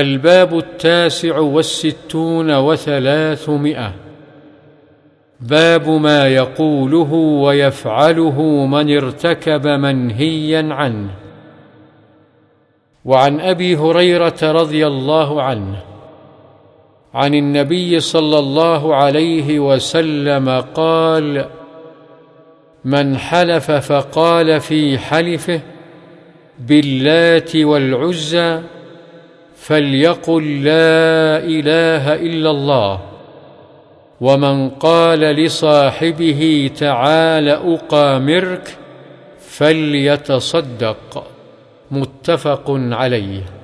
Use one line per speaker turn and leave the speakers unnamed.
الباب التاسع والستون وثلاثمائة. باب ما يقوله ويفعله من ارتكب منهيا عنه. وعن أبي هريرة رضي الله عنه عن النبي صلى الله عليه وسلم قال من حلف فقال في حلفه باللات والعزى فليقل لا إله إلا الله. ومن قال لصاحبه تعال أقامرك فليتصدق. متفق عليه.